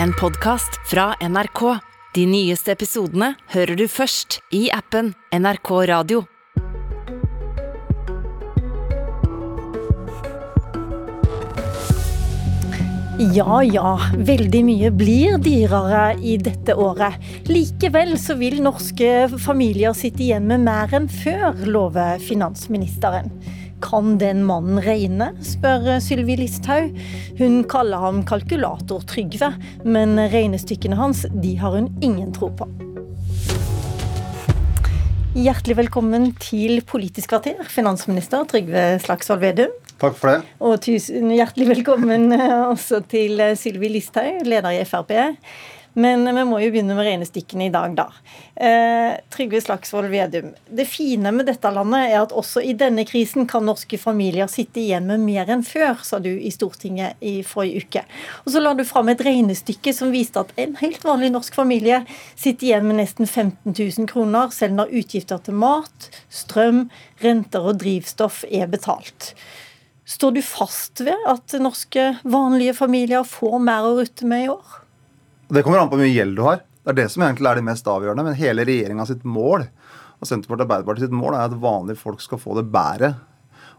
en podkast fra NRK. De nyeste episodene hører du først i appen NRK Radio. Ja ja, veldig mye blir dyrere i dette året. Likevel så vil norske familier sitte igjen med mer enn før, lover finansministeren. Kan den mannen regne, spør Sylvi Listhaug. Hun kaller ham kalkulator-Trygve, men regnestykkene hans de har hun ingen tro på. Hjertelig velkommen til Politisk kvarter, finansminister Trygve Slagsvold Vedum. Takk for det. Og tusen hjertelig velkommen eh, også til eh, Sylvi Listhaug, leder i Frp. Men vi må jo begynne med regnestykkene i dag, da. Eh, Trygve Slagsvold Vedum. Det fine med dette landet er at også i denne krisen kan norske familier sitte igjen med mer enn før, sa du i Stortinget i forrige uke. Og så la du fram et regnestykke som viste at en helt vanlig norsk familie sitter igjen med nesten 15 000 kroner, selv når utgifter til mat, strøm, renter og drivstoff er betalt. Står du fast ved at norske vanlige familier får mer å rutte med i år? Det kommer an på hvor mye gjeld du har. Det er det som egentlig er det mest avgjørende. Men hele regjeringa sitt mål og Senterpartiet og Arbeiderpartiet sitt mål er at vanlige folk skal få det bedre.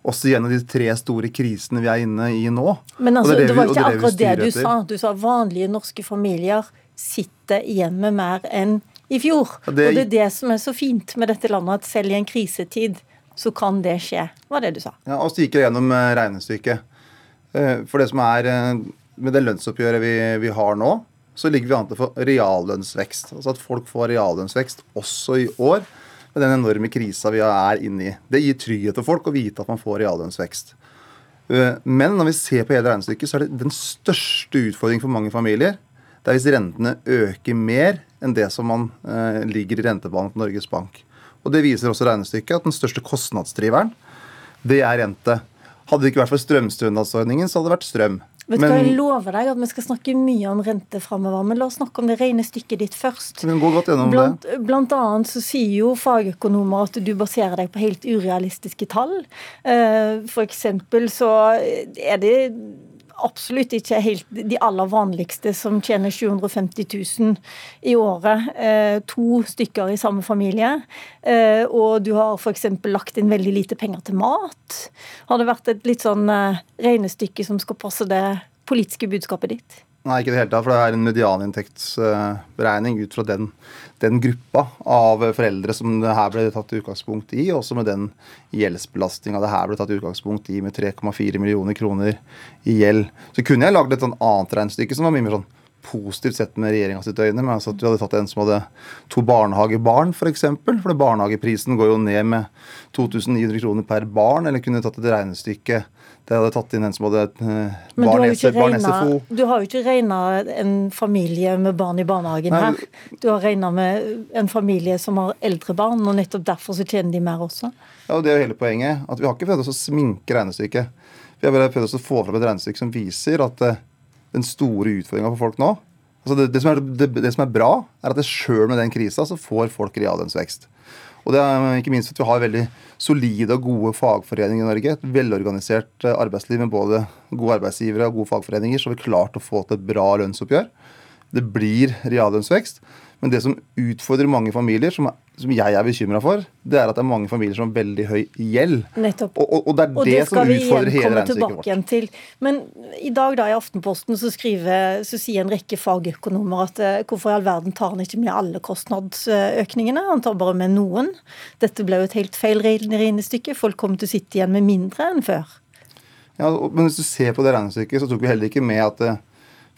Også gjennom de tre store krisene vi er inne i nå. Men altså, det, det, det, var ikke akkurat det du sa. Du sa vanlige norske familier sitter igjen med mer enn i fjor. Ja, det- Og det er det som er så fint med dette landet, at selv i en krisetid så kan det skje. var det du sa. Ja, og så gikk jeg gjennom eh, regnestykket. Eh, For det som er eh, med det lønnsoppgjøret vi, vi har nå, så ligger vi an til å få reallønnsvekst. Altså at folk får reallønnsvekst også i år med den enorme krisa vi er inne i. Det gir trygghet til folk å vite at man får reallønnsvekst. Eh, Men når vi ser på hele regnestykket, så er det den største utfordringen for mange familier. Det er hvis rentene øker mer enn det som man eh, ligger i rentebanen til Norges Bank. Og Det viser også regnestykket at den største kostnadsdriveren, det er rente. Hadde det ikke vært for strømstønadsordningen, så hadde det vært strøm. Vet du hva, Jeg lover deg at vi skal snakke mye om rente framover, men la oss snakke om det regnestykket ditt først. vi kan gå godt gjennom Blant, det. blant annet så sier jo fagøkonomer at du baserer deg på helt urealistiske tall. Eh, For eksempel så er det absolutt ikke helt de aller vanligste som tjener 750 000 i året. Eh, To stykker i samme familie. Eh, Og du har f.eks. lagt inn veldig lite penger til mat. Har det vært et litt sånn eh, regnestykke som skal passe det politiske budskapet ditt? Nei, ikke i det hele tatt, for det er en medianinntektsberegning ut fra den, den gruppa av foreldre som det her ble tatt utgangspunkt i, også med den gjeldsbelastninga det her ble tatt utgangspunkt i, med 3,4 millioner kroner i gjeld. Så kunne jeg lagd et sånn annet regnestykke som var mye mer sånn positivt sett med regjeringa sitt øyne. Men altså at du hadde tatt en som hadde to barnehagebarn, f.eks. For, eksempel, for barnehageprisen går jo ned med 2900 kroner per barn. Eller kunne tatt et regnestykke der du hadde tatt inn en som hadde et eh, du barn SFO. Du har jo ikke regna en familie med barn i barnehagen Nei, her. Du har regna med en familie som har eldre barn, og nettopp derfor så tjener de mer også. Ja, og Det er jo hele poenget. at Vi har ikke prøvd oss å sminke regnestykket. Vi har bare prøvd oss å få fram et regnestykke som viser at eh, den store utfordringa for folk nå altså det, det, som er, det, det som er bra, er at sjøl med den krisa så får folk reallønnsvekst. Og det er ikke minst at vi har veldig solide og gode fagforeninger i Norge. Et velorganisert eh, arbeidsliv med både gode arbeidsgivere og gode fagforeninger. Så har vi klart å få til et bra lønnsoppgjør. Det blir reallønnsvekst. Men det som utfordrer mange familier, som, som jeg er bekymra for, det er at det er mange familier som har veldig høy gjeld. Nettopp. Og, og, og det er Og det, det som utfordrer hele regnestykket vårt. igjen til. Men i dag da i Aftenposten så, skriver, så sier en rekke fagøkonomer at eh, hvorfor i all verden tar han ikke med alle kostnadsøkningene? Han tar bare med noen. Dette ble jo et helt feil regnestykke. Folk kommer til å sitte igjen med mindre enn før. Ja, men hvis du ser på det regnestykket, så tok vi heller ikke med at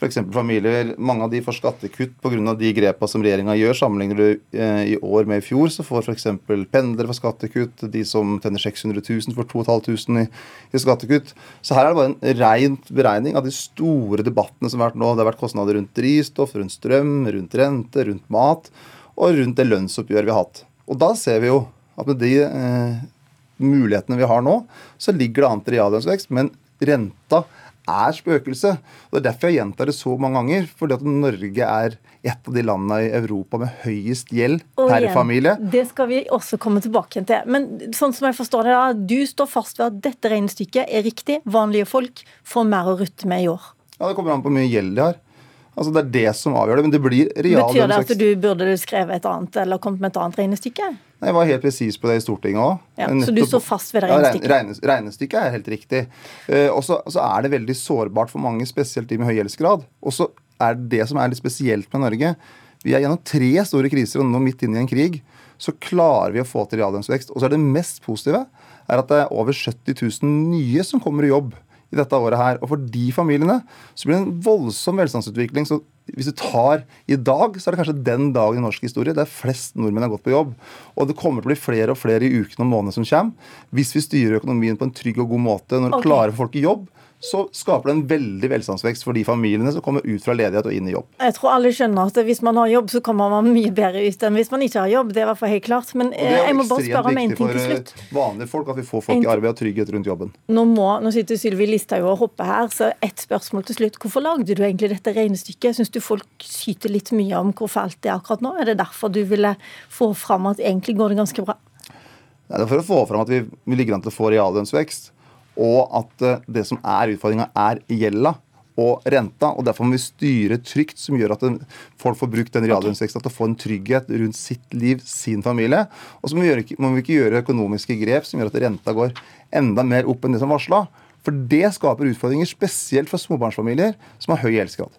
eksempel familier, mange av de får skattekutt pga. de grepa som regjeringa gjør. Sammenligner du eh, i år med i fjor, så får f.eks. pendlere for skattekutt. De som tjener 600 000 får 2500 i, i skattekutt. Så her er det bare en ren beregning av de store debattene som har vært nå. Det har vært kostnader rundt drivstoff, rundt strøm, rundt rente, rundt mat og rundt det lønnsoppgjøret vi har hatt. Og da ser vi jo at med de eh, mulighetene vi har nå, så ligger det an til reallønnsvekst. Men renta er spøkelse. Og Det er derfor jeg gjentar det så mange ganger. Fordi at Norge er et av de landene i Europa med høyest gjeld Og per igjen, familie. Det skal vi også komme tilbake til. Men sånn som jeg forstår det da, du står fast ved at dette regnestykket er riktig. Vanlige folk får mer å rutte med i år. Ja, Det kommer an på hvor mye gjeld de har. Altså Det er det som avgjør det. Men det blir reallønnsvekst. Betyr det at du burde skrevet et annet eller kommet med et annet regnestykke? Nei, Jeg var helt presis på det i Stortinget òg. Ja, så du står fast ved det regnestykket? Ja, regnes, regnestykket er helt riktig. Uh, og så er det veldig sårbart for mange, spesielt de med høy gjeldsgrad. Og så er det det som er litt spesielt med Norge. Vi er gjennom tre store kriser, og nå midt inne i en krig. Så klarer vi å få til reallønnsvekst. Og så er det mest positive er at det er over 70 000 nye som kommer i jobb i dette året her. Og for de familiene så blir det en voldsom velstandsutvikling. Så hvis du tar i dag, så er det kanskje den dagen i norsk historie der flest nordmenn har gått på jobb. Og det kommer til å bli flere og flere i ukene og månedene som kommer. Hvis vi styrer økonomien på en trygg og god måte, når okay. klarer folk i jobb, så skaper det en veldig velstandsvekst for de familiene som kommer ut fra ledighet og inn i jobb. Jeg tror alle skjønner at hvis man har jobb, så kommer man mye bedre ut enn hvis man ikke har jobb. Det er i hvert fall helt klart. Men jeg må bare spørre om en ting til slutt. Det er for vanlige folk at vi får folk i arbeid og trygghet rundt jobben. Nå, må, nå sitter Sylvi Listhaug og hopper her, så ett spørsmål til slutt. Hvorfor lagde du egentlig dette regnestykket? Syns du folk syter litt mye om hvor fælt det er akkurat nå? Er det derfor du ville få fram at egentlig går det ganske bra? Nei, det er for å få fram at vi, vi ligger an til å få reallønnsvekst og at eh, det som er utfordringa, er gjelda og renta. og Derfor må vi styre trygt, som gjør at folk får brukt den reallønnsveksten til å få en trygghet rundt sitt liv, sin familie. Og så må vi, gjøre, må vi ikke gjøre økonomiske grep som gjør at renta går enda mer opp enn det som varsla. For det skaper utfordringer, spesielt for småbarnsfamilier som har høy gjeldsgrad.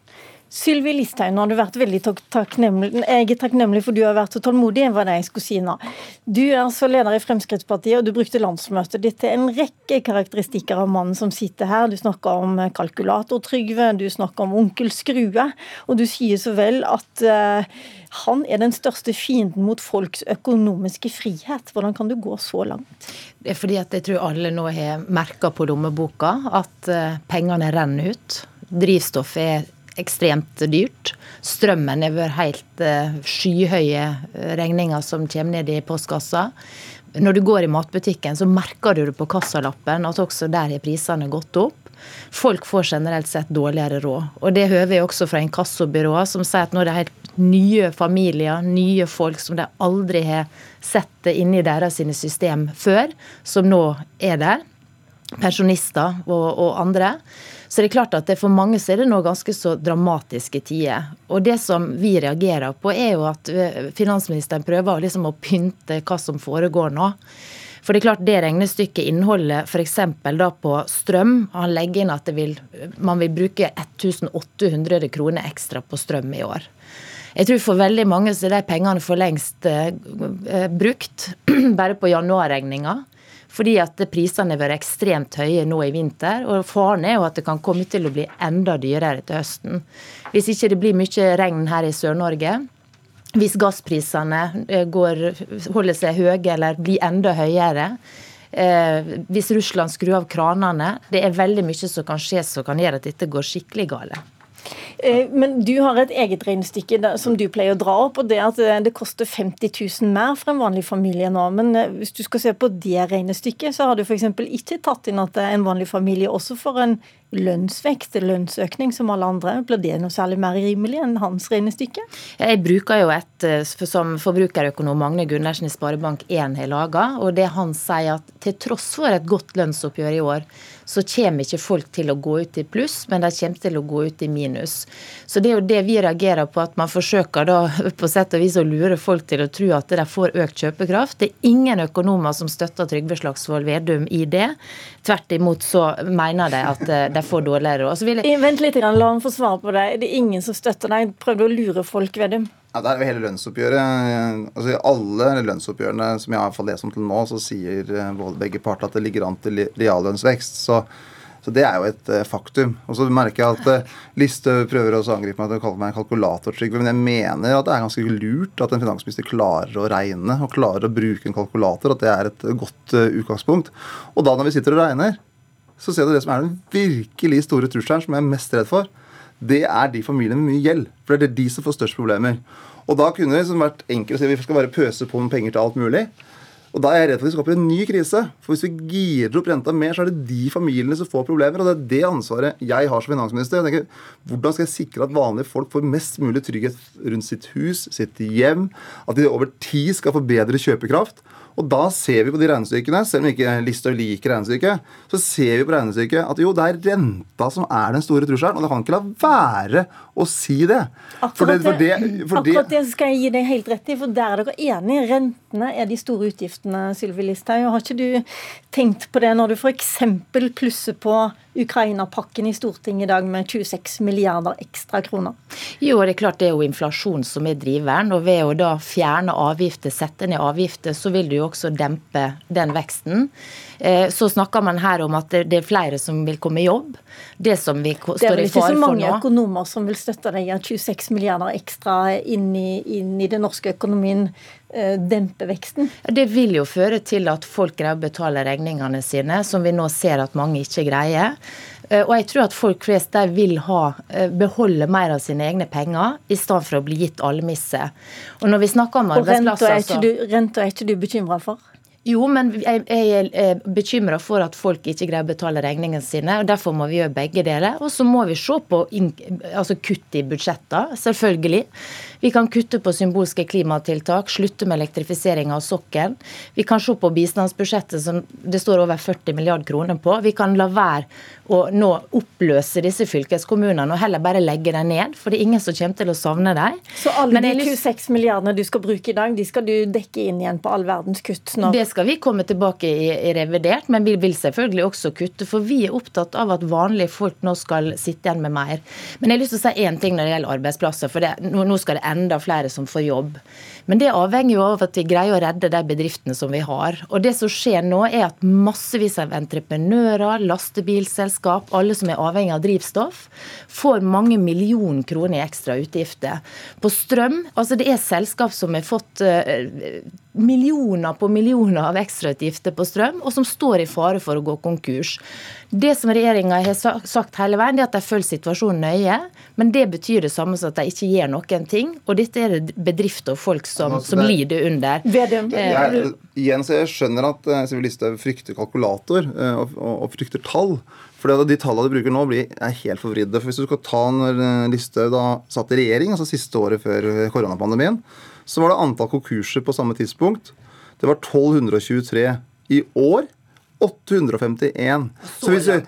Sylvi Listhaug, nå har du vært veldig takknemlig. Jeg er takknemlig for du har vært så tålmodig, var det jeg skulle si nå. Du er altså leder i Fremskrittspartiet, og du brukte landsmøtet ditt til en rekke karakteristikker av mannen som sitter her. Du snakker om kalkulator-Trygve, du snakker om onkel Skrue, og du sier så vel at uh, han er den største fienden mot folks økonomiske frihet. Hvordan kan du gå så langt? Det er fordi at jeg tror alle nå har merka på lommeboka at uh, pengene renner ut. Drivstoff er ekstremt dyrt. Strømmen har vært helt uh, skyhøye eh, regninger som kommer ned i postkassa. Når du går i matbutikken, så merker du det på kassalappen at også der har prisene gått opp. Folk får generelt sett dårligere råd. Og det hører vi også fra inkassobyråer, som sier at nå er det helt nye familier, nye folk som de aldri har sett inni deres system før, som nå er der, pensjonister og, og andre, så det er klart at for mange så er det nå ganske så dramatiske tider. Og det som vi reagerer på, er jo at eh, finansministeren prøver liksom å pynte hva som foregår nå. For det er klart det regnestykket inneholder f.eks. da på strøm. Han legger inn at vil, man vil bruke 1800 kroner ekstra på strøm i år. Jeg tror for veldig mange så er de pengene for lengst uh, brukt, bare på januarregninga. Fordi at prisene har vært ekstremt høye nå i vinter. Og faren er jo at det kan komme til å bli enda dyrere til høsten. Hvis ikke det blir mye regn her i Sør-Norge, hvis gassprisene eh, går, holder seg høye eller blir enda høyere, eh, hvis Russland skrur av kranene Det er veldig mye som kan skje som kan gjøre at dette går skikkelig galt. Eh, men du har et eget regnestykke som du pleier å dra opp, og det at eh, det koster 50 000 mer for en vanlig familie nå. Men eh, hvis du skal se på det regnestykket, så har du f.eks. ikke tatt inn at en vanlig familie også får en lønnsvekst, lønnsøkning, som alle andre. Blir det noe særlig mer rimelig enn hans regnestykke? Jeg bruker jo et som forbrukerøkonom Magne Gundersen i Sparebank1 har laga, og det han sier at til tross for et godt lønnsoppgjør i år, så kommer ikke folk til å gå ut i pluss, men de kommer til å gå ut i minus. Så det er jo det vi reagerer på, at man forsøker da på sett og vis å lure folk til å tro at de får økt kjøpekraft. Det er ingen økonomer som støtter Trygve Slagsvold Vedum i det. Tvert imot så mener de at eh, de får dårligere råd. Jeg... Vent litt, la han få svare på det. Det er ingen som støtter deg. Prøvde å lure folk, Vedum. Ja, det er jo hele lønnsoppgjøret. Altså, I alle lønnsoppgjørene som jeg har lest om til nå, så sier eh, begge parter at det ligger an til reallønnsvekst. Så, så, det er jo et uh, faktum. Og så merker jeg at uh, Listhaug prøver også å angripe meg å kalle meg en kalkulator. Men jeg mener at det er ganske lurt at en finansminister klarer å regne og klarer å bruke en kalkulator. At det er et godt uh, utgangspunkt. Og da når vi sitter og regner, så ser du det som er den virkelig store trusselen, som jeg er mest redd for det er de familiene med mye gjeld. For det er de som får størst problemer. Og da kunne det liksom vært enkelt å si at vi skal bare pøse på med penger til alt mulig. Og Da er jeg redd for at vi skaper en ny krise. For Hvis vi girer opp renta mer, så er det de familiene som får problemer. Og det er det ansvaret jeg har som finansminister. Jeg tenker, Hvordan skal jeg sikre at vanlige folk får mest mulig trygghet rundt sitt hus, sitt hjem? At de over tid skal få bedre kjøpekraft? Og da ser vi på de regnestykkene, selv om ikke Listhaug liker regnestykket, så ser vi på regnestykket at jo, det er renta som er den store trusselen. Og det kan ikke la være å si det. Akkurat det, det, akkurat det skal jeg gi deg helt rett i, for der er dere enige. Rentene er de store utgiftene, Sylvi Listhaug. Har ikke du tenkt på det når du f.eks. plusser på Ukraina-pakken i Stortinget i dag med 26 milliarder ekstra kroner? Jo, det er klart det er jo inflasjon som er driveren. Og ved å da fjerne avgifter, sette ned avgifter, så vil du jo også dempe den veksten. Eh, så snakker man her om at det er flere som vil komme i jobb. Det som vi står i fare for nå Det er vel ikke så mange økonomer som vil støtte deg i at 26 milliarder ekstra inn i, inn i den norske økonomien dempe veksten? Det vil jo føre til at folk greier å betale regningene sine, som vi nå ser at mange ikke greier. Eh, og jeg tror at folk flest der vil ha, beholde mer av sine egne penger, i stedet for å bli gitt almisse. Og når vi snakker om arbeidsplasser, Og renta er ikke du bekymra for? Jo, men jeg, jeg er bekymra for at folk ikke greier å betale regningene sine. og Derfor må vi gjøre begge deler. Og så må vi se på altså kutt i budsjetter, selvfølgelig. Vi kan kutte på symbolske klimatiltak, slutte med elektrifisering av sokkelen. Vi kan se på bistandsbudsjettet som det står over 40 milliarder kroner på. Vi kan la være å nå oppløse disse fylkeskommunene og heller bare legge dem ned, for det er ingen som kommer til å savne dem. Så alle de 26 milliardene du skal bruke i dag, de skal du dekke inn igjen på all verdens kutt? Når... Det skal vi komme tilbake i, i revidert, men vi vil selvfølgelig også kutte. For vi er opptatt av at vanlige folk nå skal sitte igjen med mer. Men jeg har lyst til å si én ting når det gjelder arbeidsplasser, for det, nå skal det enda flere som får jobb. Men det avhenger jo av at vi greier å redde de bedriftene som vi har. Og det som skjer nå, er at massevis av entreprenører, lastebilselskap, alle som er avhengig av drivstoff, får mange millioner kroner i ekstra utgifter. På strøm, altså det er selskap som har fått uh, millioner på millioner av ekstrautgifter på strøm, og som står i fare for å gå konkurs. Det som regjeringa har sagt hele veien, er at de følger situasjonen nøye. Men det betyr det samme som at de ikke gjør noen ting. Og dette er det bedrifter og folk som, altså, som lider under. Jeg, igjen så jeg skjønner at uh, Listhaug frykter kalkulator uh, og, og, og, frykter tall. For de tallene du bruker nå, blir, er helt forvridde. For Hvis du skal ta når eh, Listhaug satt i regjering, altså siste året før koronapandemien, så var det antall konkurser på samme tidspunkt. Det var 1223 i år. 851. Så, hvis, eh,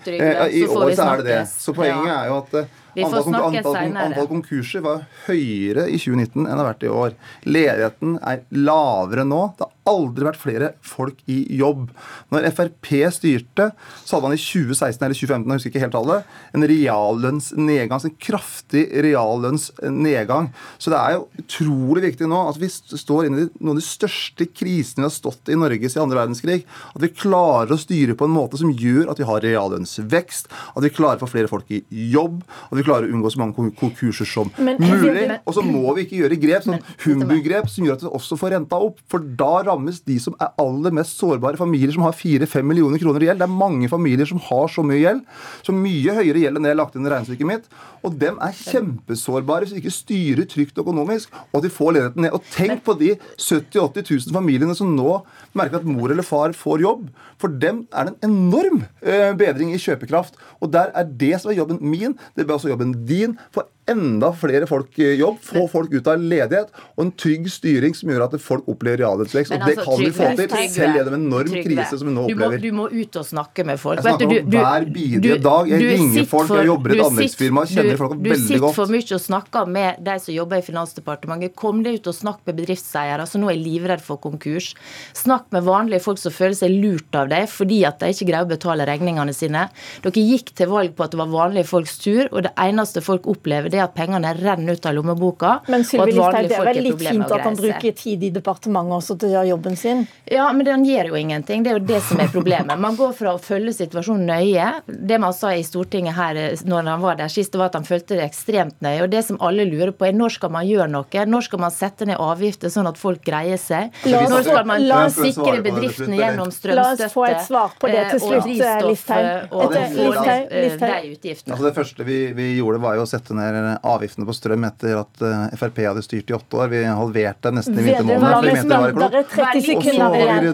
I år så er det det. Så poenget er jo at Antall, antall, antall, konkurser var høyere i 2019 enn det har vært i år. Ledigheten er lavere nå. Det har aldri vært flere folk i jobb. Når Frp styrte, så hadde man i 2016 eller 2015 jeg husker ikke helt tallet, en reallønnsnedgang. En kraftig reallønnsnedgang. Så det er jo utrolig viktig nå at vi står inne i noen av de største krisene vi har stått i Norge siden andre verdenskrig. At vi klarer å styre på en måte som gjør at vi har reallønnsvekst, at vi klarer å få flere folk i jobb. at vi klarer å unngå så mange konkurser som men, mulig. Og så må vi ikke gjøre grep, sånn humbug-grep som gjør at vi også får renta opp. For da rammes de som er aller mest sårbare, familier som har 4-5 millioner kroner i gjeld. Det er mange familier som har så mye gjeld. Så mye høyere gjeld enn det jeg har lagt inn i regnestykket mitt. Og dem er kjempesårbare hvis vi ikke styrer trygt økonomisk, og at de får ledigheten ned. Og tenk på de 70 000-80 000 familiene som nå merker at mor eller far får jobb. For dem er det en enorm eh, bedring i kjøpekraft. Og der er det som er jobben min. Det bør også jobben din. For enda flere folk jobb, få folk ut av ledighet og en trygg styring som gjør at folk opplever reallønnsvekst. Og det altså, kan vi få til selv gjennom en enorm krise som vi nå opplever. Du må, du må ut og snakke med folk. Jeg snakker om hver bidige dag. Jeg ringer folk, jeg jobber i et anleggsfirma, kjenner folk veldig godt. Du sitter for mye og snakker med de som jobber i Finansdepartementet. Kom deg ut og snakk med bedriftseiere som nå er livredd for konkurs. Snakk med vanlige folk som føler seg lurt av deg fordi at de ikke greier å betale regningene sine. Dere gikk til valg på at det var vanlige folks tur, og det eneste folk opplever, det det at pengene renner ut av lommeboka. Men Sylvi Listhaug, det er vel litt fint at han bruker tid i departementet også til å gjøre jobben sin? Ja, men den gjør jo ingenting. Det er jo det som er problemet. Man går fra å følge situasjonen nøye. Det man sa i Stortinget her når han var der sist, var at han følte det ekstremt nøye. Og det som alle lurer på, er når skal man gjøre noe? Når skal man sette ned avgifter sånn at folk greier seg? Når skal man sikre bedriftene gjennom strømstøtte? La oss få et svar på det til slutt, Listhaug. Og, og, og, og, de utgiftene. Altså det første vi, vi gjorde, var jo å sette ned avgiftene på strøm etter at eh, Frp hadde styrt i åtte år. Vi halverte nesten i vintermånedene. det er 30 sekunder igjen.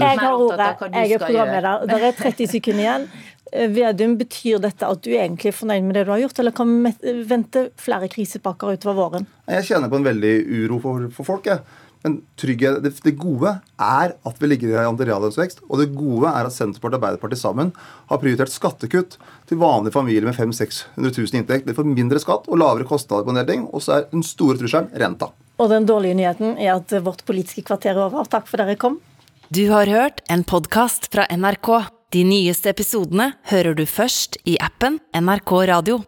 Jeg har ordet. Jeg er programleder. Det er 30 sekunder igjen. Eh, Vedum, betyr dette at du egentlig er fornøyd med det du har gjort, eller kan vi vente flere krisepakker utover våren? Jeg kjenner på en veldig uro for, for folk. Jeg. Men trygghet, det, det gode er at vi ligger i antireallønnsvekst. Og det gode er at Senterpartiet og Arbeiderpartiet sammen har prioritert skattekutt til vanlige familier med 500 000-600 000 i inntekt. De får mindre skatt og lavere kostnader på en del ting. Og så er den store trusselen renta. Og den dårlige nyheten er at vårt politiske kvarter er over. Takk for dere kom. Du har hørt en podkast fra NRK. De nyeste episodene hører du først i appen NRK Radio.